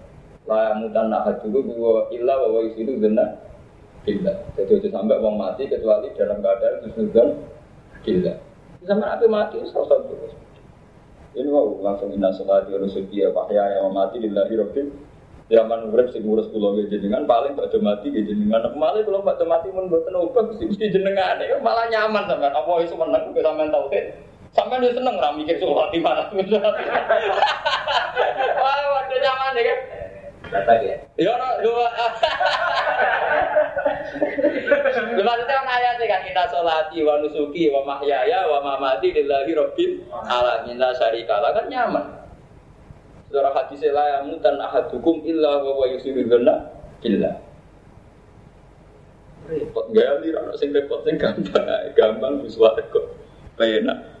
lah mutan nak juga gue ilah bahwa itu benar bila. Jadi itu sampai wong mati kecuali dalam keadaan husnudon bila. Sama apa mati sosok terus. Ini mau langsung inna sholati wa nusuki ya wahya ya mati lillahi rabbil zaman urip sing ngurus kula nggih jenengan paling badhe mati nggih jenengan malah kula badhe mati mun mboten obah mesti mesti jenengan ya malah nyaman sampean apa iso meneng kok sampean tauhid sampean yo seneng ra mikir sholat di mana wah waduh nyaman ya kan dia. Ya ora dua. Maksudnya kan ayat kan kita sholati wa nusuki wa mahyaya wa mamati lillahi rabbil alamin la syarika kan nyaman. Surah hadis la yamutan ahadukum illa wa huwa yusiru dhanna billah. Repot gali ra sing repot sing gampang gampang wis kok. Penak.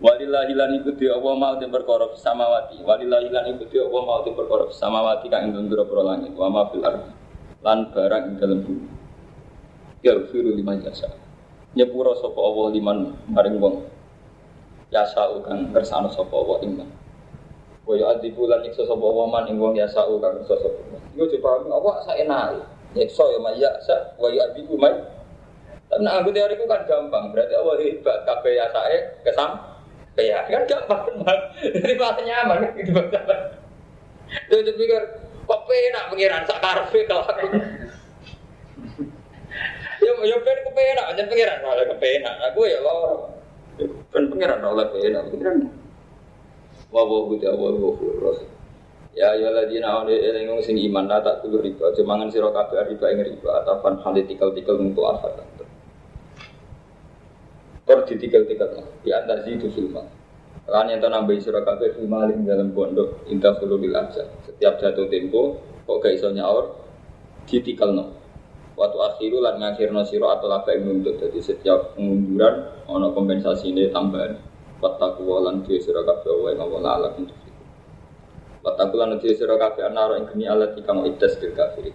Walillahi lan iku di Allah mau di perkara samawati. Walillahi lan iku di Allah mau di perkara samawati kang ing pira langit wa ma fil ardi. Lan barang ing dalem bumi. Ya firu liman jasa. Nyepura sapa Allah liman maring wong. Yasa kang kersane sapa Allah ing man. Wa adibu lan nyiksa sapa Allah man ing wong yasa kang kersa sapa. Iku dipahami apa saenake. Nyiksa ya ma yasa wa adibu man. Tapi nah, aku teoriku kan gampang, berarti Allah hebat, kabeh yasae kesam, Ya kan gampang banget. Jadi bahasa nyaman kan gitu. Dia tuh pikir kok penak pengiran sak karpe kalau aku. Ya ya pen kepenak aja pengiran malah kepenak. Aku ya lor. Pen pengiran oleh penak. Pengiran. Wa wa hu ta wa wa Ya ya ladina ane eling sing iman tak kulo riba, jemangan sira kabeh riba ing riba atafan halitikal-tikal untuk afat. Kor ditikal-tikal di antar itu sulma. Kan yang nambah surah kafe sulma ling dalam pondok inta sulu aja. Setiap jatuh tempo kok gak iso nyaur ditikal no. Waktu akhiru lan ngakhirno siro atau laba yang nuntut. Jadi setiap pengunduran ono kompensasi ini tambahan. Wataku walan duwe sira wae ngawala ala itu. Wataku lan duwe sira kabeh anaro ing geni alat ikang idas bil kafirin.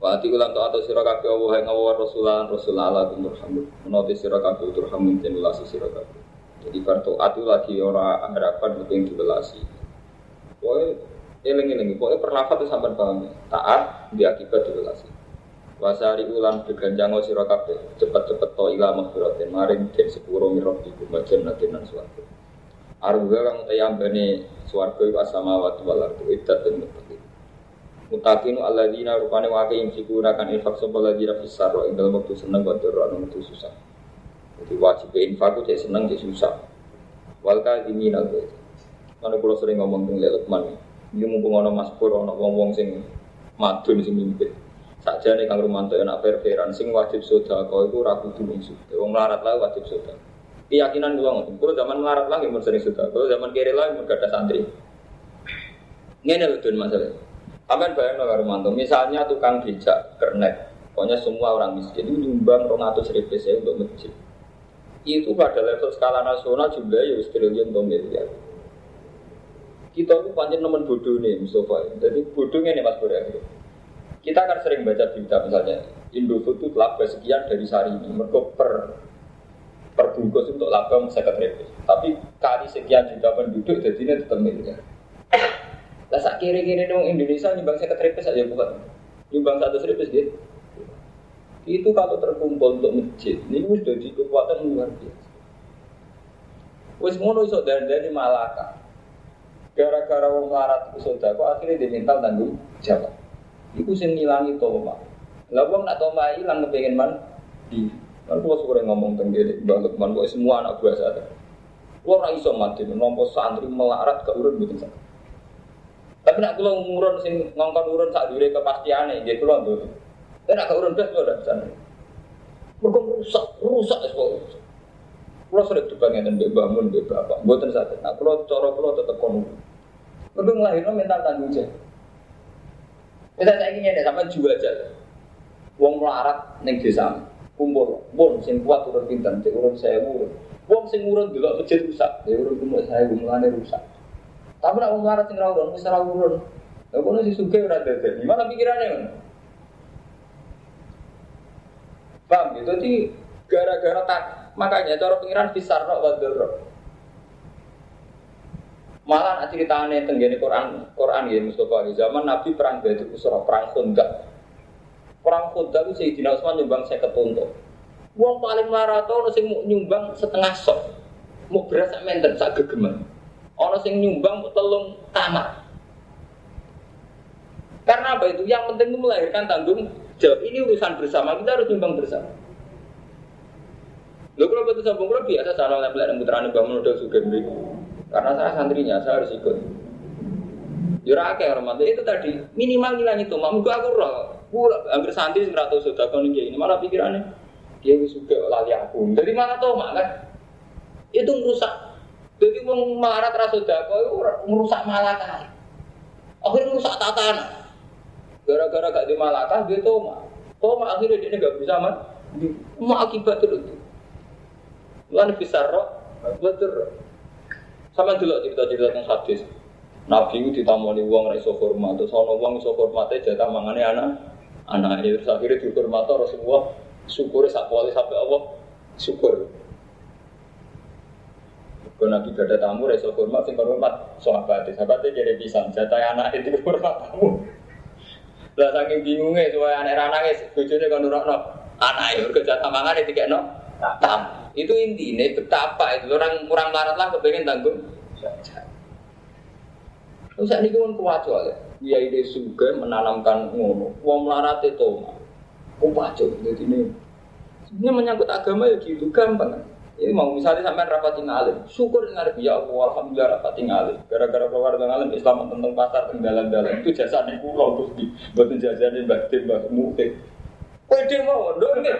Wa ati kulan to atau sira ing Allah Rasulan Rasul Allah turhamun. Menawi sira kabeh welasi sira. Jadi kartu atu lagi ora harapan penting dibelasi. Pokoke eling-eling, pokoke pernafat itu sampean paham. Taat di akibat. Wasari ulan beganjang sira kabeh cepet-cepet to ila maghfiratin maring den sepuro mirab iku bajan nadinan suwarga. Arga kang tayambane swarga iku asamawati wal ardi iddat dan Mutakinu alladzina rupane wake imsikuna kan infak sapa alladzina fisar ing dalem seneng wa dora ing wektu susah. Jadi wajib infak ku cek seneng cek susah. Wal kadhimin al. Mana kula sering ngomong teng Lukman. Iki mumpung ana Mas Pur ana wong-wong sing madun sing mimpin. Sakjane Kang Rumanto enak fair-fairan sing wajib sedekah iku ora kudu ning sugih. Wong melarat lah wajib sedekah. Keyakinan kula ngoten. Kula zaman melarat lah mun sering sedekah. Kula zaman kere lah mun gada santri. Ngene lho masalah. Sampai bayang nggak Romanto, misalnya tukang becak, kernet, pokoknya semua orang miskin itu nyumbang 200 ribu saya untuk masjid. Itu pada level skala nasional jumlahnya ya triliun atau miliar. Kita itu panjang nemen bodoh nih Mustafa. Jadi bodohnya nih Mas Bora. Kita akan sering baca berita misalnya Indofood itu laba sekian dari sehari ini. Mereka per perbungkus untuk laba sekian ribu. Tapi kali sekian juta penduduk jadinya tetap miliar. Lah sak kiri-kiri dong Indonesia nyumbang saya ketripes aja bukan. Nyumbang satu ribu gitu. Itu kalau terkumpul untuk masjid, ini sudah jadi kekuatan luar biasa. Wes ngono iso dari Malaka. Gara-gara wong larat iso akhirnya diminta tanggung jawab. Iku sing ngilangi toma. Lah wong nak toma ilang kepengin man di Kan kalau suka ngomong tentang dia, Bang Lukman, semua anak buah saya. Lo ora iso mati, nompo santri melarat ke urun bikin sakit. Tapi nak kalau ngurun sing ngongkon urun sak dure kepastiane, dia kulo tuh. Tapi nak urun blas kulo udah bisa. Mergo rusak, rusak es kok. Kulo sudah dibangun dan bangun be bapak. Mboten saged. Nak kulo cara kulo tetep kono. Mergo nglahirno mental tanggung jawab. Kita saya ingin ada sama jual aja. Wong melarat neng desa kumpul, bon sing kuat urun pinter, cek urun saya urun. Wong sing urun dulu masjid rusak, ya urun kumul saya gumulane rusak. Tapi nak wong larat sing ra urun, wis ora urun. Kono si sugih ora dadi. Gimana pikirannya ngono? Paham gitu? Gara-gara tak makanya cara pengiran besar no wador. Malah ceritanya tenggene Quran Quran ya Mustafa zaman Nabi perang Badr Usra perang Khandaq. Perang Khandaq itu Sayyidina Utsman nyumbang 50 unta. Wong paling maraton sing nyumbang setengah sok. Mau beras sak menten sak gegeman. Ono sing nyumbang telung kamar. Karena apa itu? Yang penting itu melahirkan tanggung jawab. Ini urusan bersama, kita harus nyumbang bersama. Lo kalau betul sambung kalau biasa salah lempel yang putrane bangun udah suka Karena saya santrinya, saya harus ikut. Kayak orang itu tadi minimal ngilang itu. Mak gua aku roh, hampir santri seratus sudah kau ini malah pikirannya dia suka lali aku. Jadi mana mak kan? Itu merusak. Jadi mau melarat rasudah kau itu merusak malakah. Akhirnya merusak tatanan. Gara-gara gak di Malakah dia toma. Toma akhirnya dia nggak bisa man. Mau akibat itu. Lan bisa roh, betul. Sama dulu cerita-cerita tentang hadis. Nabi itu ditamoni uang raiso hormat, terus ono uang iso hormatnya jatah mangane anak, anak itu akhirnya dihormat Rasulullah syukur sak kuali sampai Allah syukur. Kalau Nabi ada tamu, raiso hormat, sing hormat sahabat, sahabatnya jadi pisang, jatah anak itu hormat tamu. Lah saking bingungnya supaya anak nangis, bojone kan nurokno. Anak ya kerja tamangan tiga no. Tam. Itu intinya betapa itu orang kurang larat lah kepengen tanggung. Terus ini kan kuat soalnya. Dia ide juga menanamkan ngono. Wong melarat itu, kuat Jadi ini. Sebenarnya menyangkut agama ya gitu gampang. Ini mau misalnya sampai rapat ngalim, syukur dengar ya Allah, alhamdulillah rapat ngalim. Gara-gara keluar dengan alim Islam tentang pasar tenggalan dalan itu jasa di pulau terus di buatin jajan mbak tim mbak mukti. Pede mau, dong nggak?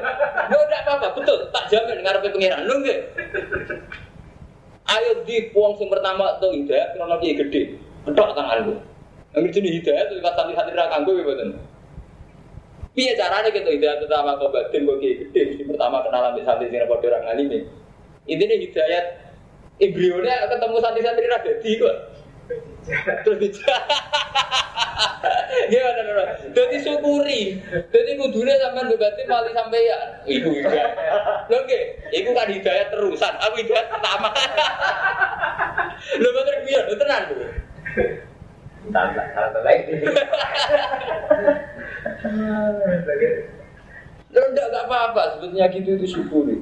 Nggak apa-apa, betul. Tak jamin dengar apa pengiran, dong nggak? Ayo di puang yang pertama tuh hidayah, karena dia gede, kedok tangan lu. Yang jenis hidayah tuh lewat santri-santri rakang gue, betul. Iya caranya gitu hidayah pertama kau batin gue gede, pertama kenalan di santri sini pada orang alim Intinya hidayat embrionya ketemu santri-santri rada di kok. Terus Gimana? Jadi syukuri. Jadi kudunya sampai berarti mali sampai ya. Ibu hidayat. Lo ke? Ibu kan hidayat terusan. Aku hidayat pertama. Lo bener tuh. Tak tak lagi. Lo enggak apa-apa. Sebetulnya gitu itu syukuri.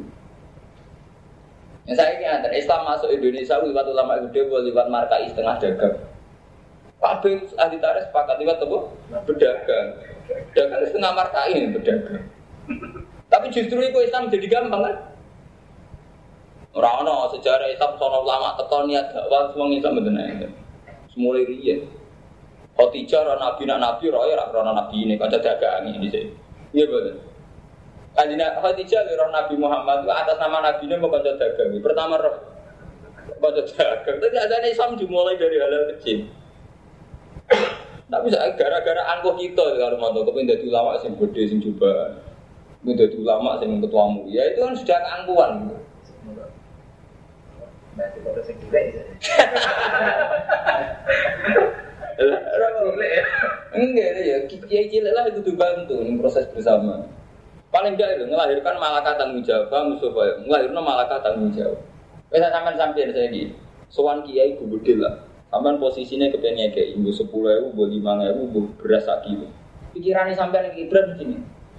Yang saya ini antar Islam masuk Indonesia lewat ulama gede, lewat markai setengah dagang. Kabeh ahli tarikh sepakat lewat apa? Berdagang. Dagang setengah ini berdagang. Tapi justru itu Islam jadi gampang kan? Rano sejarah Islam sono ulama tekon niat dakwah semua Islam bener Semula riyen. Khotijah nabi nak nabi roy rak nabi ini kanca dagang ini sih. Iya betul. Kanjina Khadijah roh Nabi Muhammad atas nama Nabi ini mau dagang. Pertama roh kanca dagang. Tapi ada Islam dimulai dari hal-hal kecil. Tapi gara-gara angkuh kita kalau mau tahu jadi ulama sing gede sing coba, kepengen jadi ulama sing ketuamu, ya itu kan sudah keangkuhan. Juga Enggak ya, kiai cilik lah itu dibantu proses bersama. Paling enggak itu melahirkan malaikat tanggung jawab, Mustafa. Melahirkan malaikat tanggung jawab. Bisa sampean sampean saya gini. Sowan kiai gede lah. Sampean posisinya kepengen kayak ibu sepuluh ribu, bu lima ribu, bu beras kilo. Pikirannya sampean Ibrahim begini.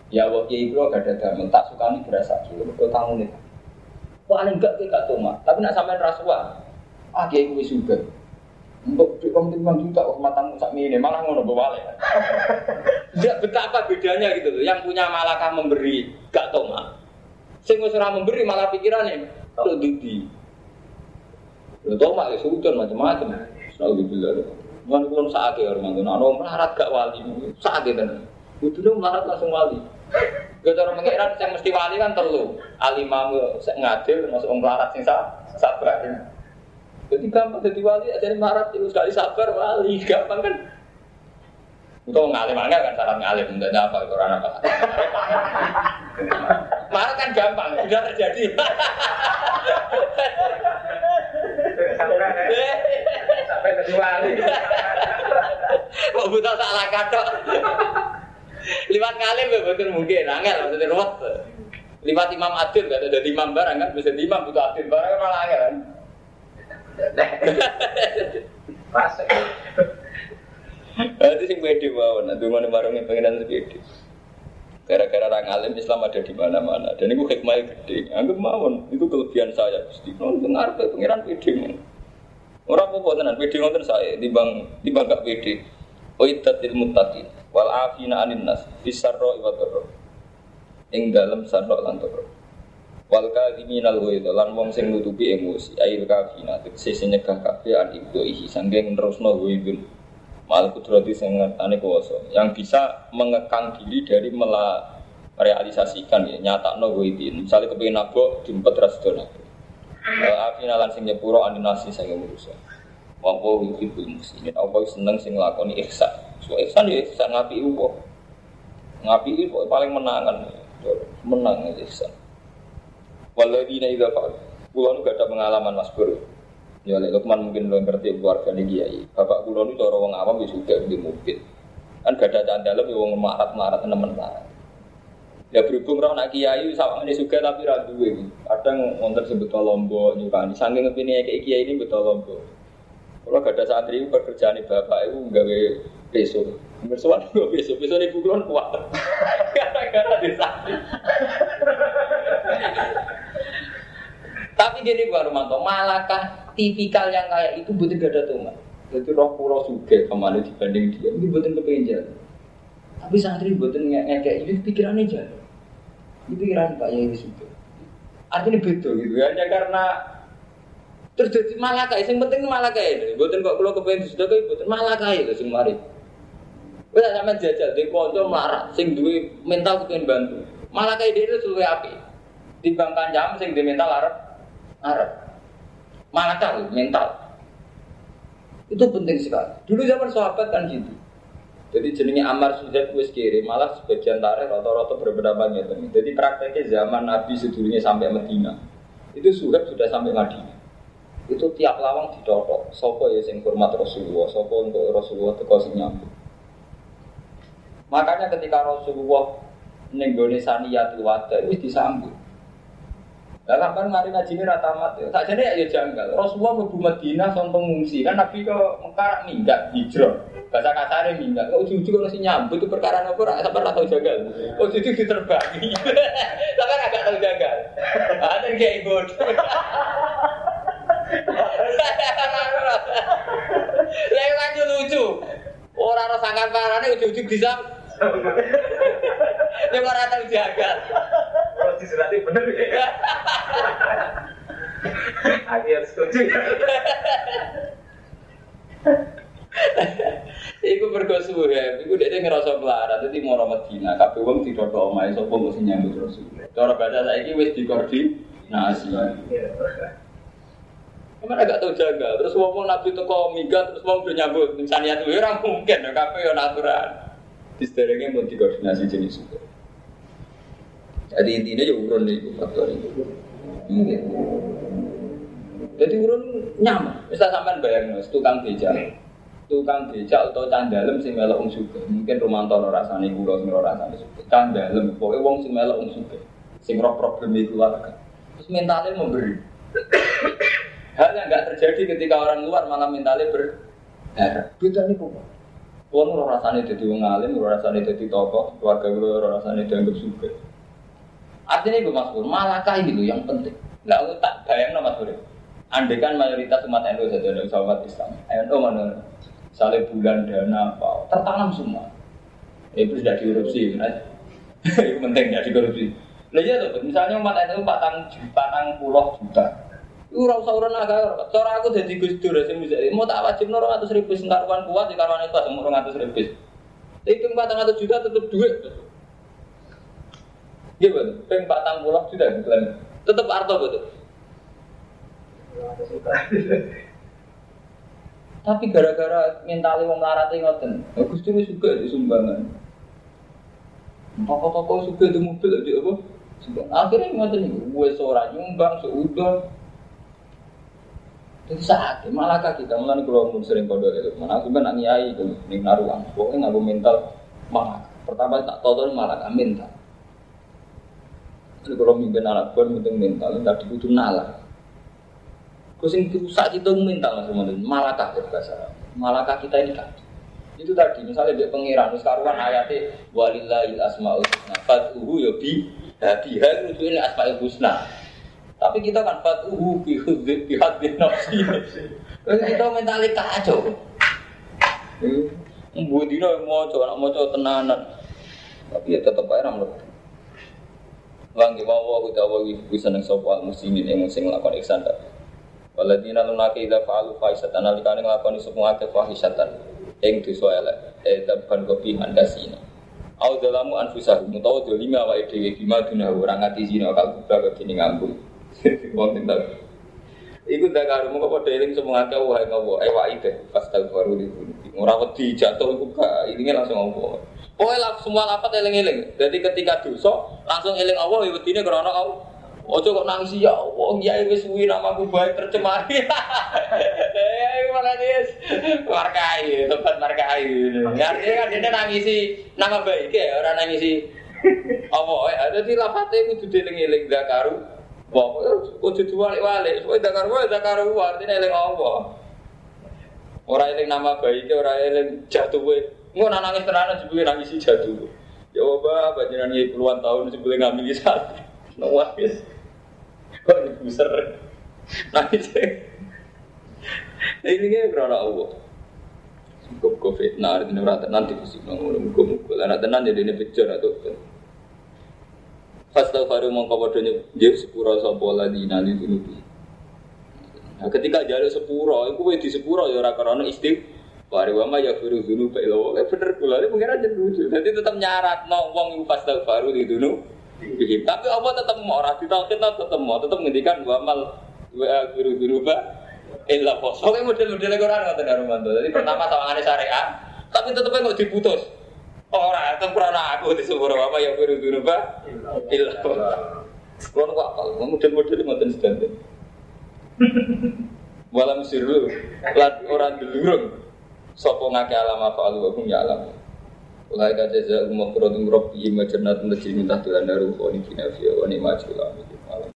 Ya waktu kiai bro gak ada damel, tak suka nih beras kilo. Kau tamu nih. Paling enggak gak toma. Tapi nak sampean rasuah. Ah kiai gue juga. Untuk di lima juta, oh matamu sak ini malah ngono bawale. Tidak betapa bedanya gitu loh. Yang punya malakah memberi, gak toma. Sing wis memberi malah pikirannya lo didi. Lo toma ya sudon macam-macam. Alhamdulillah. Mana belum saat ya orang itu, nah melarat gak wali, saat itu. Kudu melarat langsung wali. Gak cara mengira yang mesti wali kan terlalu alimamu ngadil masuk melarat sing sabar. Jadi gampang jadi wali, jadi marat itu sekali sabar wali, gampang kan? Untuk ngalim angel kan syarat ngalim, tidak apa itu orang apa? Marah kan gampang, sudah terjadi. Sampai jadi wali. Kok buta salah kata? Liwat ngalim ya betul mungkin, angel maksudnya ruwet. Liwat imam adil, gak ada imam barang kan, bisa imam butuh adil barang kan malah angel kan. Masuk. Itu sing pede mawon, nanti mana warungnya pengenan sepede. Gara-gara orang alim Islam ada di mana-mana dan itu hikmah gede. Anggap mawon itu kelebihan saya. Non dengar ke pengiran pede Ora apa-apa tenan, pede ngoten saya timbang timbang gak pede. Uiddatil muttaqin wal afina anin nas bisarra wa dharra. Ing dalem sarra lan dharra. Wal kadhiminal ghaidha lan wong sing nutupi emosi ail kafina tegese sing nyegah kabeh an ibdoihi sanggeng nerusno ghaidun. Mal kudrati sing ngertane kuwasa yang bisa mengekang diri dari mela merealisasikan ya nyata no ghaidin. Misalnya kepengin nabok diempet rasdona. Afina lan sing nyepuro aninasi sing manusa. Wa wa yuhibbul muslimin. Apa seneng sing nglakoni ihsan. So ihsan ya ihsan ngapi upo. Ngapi upo paling menangan. Menang ya ihsan. Waladina idza fa'al. Kulo nu gak ada pengalaman Mas Bro. Ya lek Lukman mungkin lo ngerti keluarga nih kiai. Bapak kulo nu cara wong awam wis suka di mobil. Kan gak ada candalem ya wong marat-marat nemen marat. Ya berhubung roh nak kiai sama ini juga tapi ra duwe. Kadang wonten sing betul lombok nyukani. Saking ngepine kayak kiai ini betul lombok. Kalau gak ada santri pekerjaan bapak itu gawe besok. Bersuara gue besok, besok ibu kulon kuat. Gara-gara di santri. Tapi gini gua Romanto, malakah tipikal yang kayak itu butuh gak ada tuh Jadi roh pulau suge ke mana dibanding dia, ini butuh kepenjar. Tapi santri butuh ngekek ini pikirannya jalan. Ini pikiran Pak Yai suge. Artinya beda gitu ya, hanya karena terjadi malakah, yang penting malakah itu. Butuh kok kalau kepengen sudah kayak butuh malakah itu sing mari. Wes sama jajal di konco marah, sing duwe mental kepengen bantu. Malakah ide itu suwe api. Dibangkan jam sing di mental arep arep. Malakah mental. Itu penting sekali. Dulu zaman sahabat kan gitu. Jadi jenenge Amar Sujat wis kiri, malah sebagian tarikh rata-rata berbeda gitu. Jadi prakteknya zaman Nabi sedulunya sampai Medina. Itu Suhaib sudah sampai Madinah. Itu tiap lawang ditotok. Sopo ya sing hormat Rasulullah, sopo untuk Rasulullah teko sing nyambut. Makanya ketika Rasulullah nenggone saniyatul wada itu disambut. Lah sampean mari ngaji ini rata mat. Tak jane ya janggal. Rasulullah mlebu Madinah son pengungsi kan Nabi ke Mekah minggat hijrah. Bahasa kasarnya minggat. Kok ujug-ujug sing nyambut itu perkara apa ora sampean ora tau janggal. Kok ujug diterbangi. Sampean agak tau janggal. Ada kayak bodoh. Lah lanjut lucu. Orang orang sangat parane ujug-ujug bisa. Dia ora tau janggal. Diserati bener ya. Akhir setuju. Iku mergo suwe, iku dia ngerasa melarat, jadi mau Medina, kabeh wong tidak tau omahe sapa mesti nyambut Rasul. Cara bahasa saiki wis dikoordinasi. Kamu agak tahu jaga, terus ngomong nabi teko minggat, terus ngomong udah nyambut, insaniat itu orang mungkin, ya ya natural. Di sederhana mau dikoordinasi jenis itu. Jadi intinya ya urun itu faktor itu. Mungkin. Jadi urun nyaman. Misal sampean bayang tukang beca, tukang beca atau candalem sing melok wong. Mungkin Romanto ora rasane kula sing ora rasane sugih. Candalem pokoke wong sing melok wong sugih. Sing roh problem keluarga. Terus mentalnya memberi. Hal yang nggak terjadi ketika orang luar malah mentalnya berdarah. Beda nih kok. Kulo ora rasane dadi wong alim, ora rasane dadi tokoh, keluarga ora rasane dianggap sugih. Artinya itu Mas Pur, malakah ini loh yang penting. Nggak aku tak bayang Mas Pur. Andai kan mayoritas umat NU saja ada umat Islam. NU mana? Misalnya bulan dana apa, tertanam semua. Itu sudah dikorupsi, kan? itu penting ya dikorupsi. Lah iya tuh, misalnya umat NU patang patang puluh juta. Iku ora usah urun agak cara aku dadi Gus Dur bisa mau tak wajib nang 200 ribu sing karuan kuat di karuan itu semua 200 ribu. Hitung 400 juta tetep duit. Iya betul, peng patang puluh juta gitu kan. Tetep arto betul. Tapi gara-gara mentalnya wong larat ngoten, Gus Dur juga di sumbangan. Toko-toko juga di mobil di apa? Akhirnya ngoten nih, gue seorang nyumbang seudon. Jadi saat malah kita mulai kalau pun sering kode itu, mana aku kan ngiai itu, nih naruhan, pokoknya nggak mental malah. Pertama tak tahu tuh malah mental. Jadi kalau mimpin anak pun penting mental, tadi butuh nalar. Kau sing rusak itu mental mas teman malah kah bahasa Malakah kita ini kan? Itu tadi misalnya dia pengiran, sekarang ayatnya walillahil asmaul husna, fatuhu ya bi, biha itu ini asmaul husna. Tapi kita kan fatuhu bi bi hadin nafsi. Kita mentali kacau. Mbuh dino maca, anak maca tenanan. Tapi ya tetep ae ra mlebu. Lang di wawa ku dawa wi bisa nang sapa muslimin ing sing nglakoni ihsan ta. Waladina lunake ida fa'alu fahisatan alikane nglakoni semua akeh fahisatan ing dosa elek. Eh taban kopihan kasina. Au dalamu anfusahum utawa dolime awake dhewe bima duna ora ngati zina kal kubra kene ngambung. Wong tak Iku ndak karo mongko padha eling semua akeh wae ngowo ewaki deh pas tau baru di ora wedi jatuh iku gak langsung ngowo. Pokoknya lah semua lapat eling-eling. Jadi ketika dosa langsung eling Allah ya wedine krana Allah. Ojo kok nangis ya Allah, ya wis suwi namaku baik tercemar. Eh, mana dia? Markai, tempat markai. Ya kan dia nangisi nama baik ya, orang nangisi Allah. Ya, jadi lapatnya kudu dieling-eling zakaru. Wah, ojo diwalik-walik. Supaya zakaru, zakaru artinya eling Allah. Orang eling nama baik, orang eling jatuh. Nggak nak nangis tenanan sebelum nangis jatuh. Ya apa, panjenengan ini puluhan tahun sebelum ngambil satu. Nangis. Kok dibuser. Nangis. Ini kan karena Allah. Cukup covid, nah artinya rata nanti sih nongol mukul mukul. Anak tenan jadi ini pecah atau Fastaghfiru mongko padha nyebut sepura sapa ladina li dunubi. Nah, ketika jaluk sepura, iku wis di sepura ya ora karena istighfar wa ma yaghfiru dzunuba illa. Eh bener kula ini pengen aja lucu. Jadi tetap nyarat no wong iku fastaghfiru li dunubi. Tapi Allah tetap mau ora ditauhid tetap mau tetap ngendikan wa mal wa yaghfiru dzunuba illa. Oke model-model Quran ngoten karo. Jadi pertama sawangane syariat, tapi tetep kok diputus. Ora, itu kurang aku di sepuro apa yang biru biru pak? Ilah. Kalau kok apal, model-model ngoten sedanten. Walam sirru, lat orang delurung. Sopo ngake alam apa alu aku ya alam. Ulai kaca jaga umur produk rob iya macernat menjadi minta tulan daru kau ini kinafiya wani maju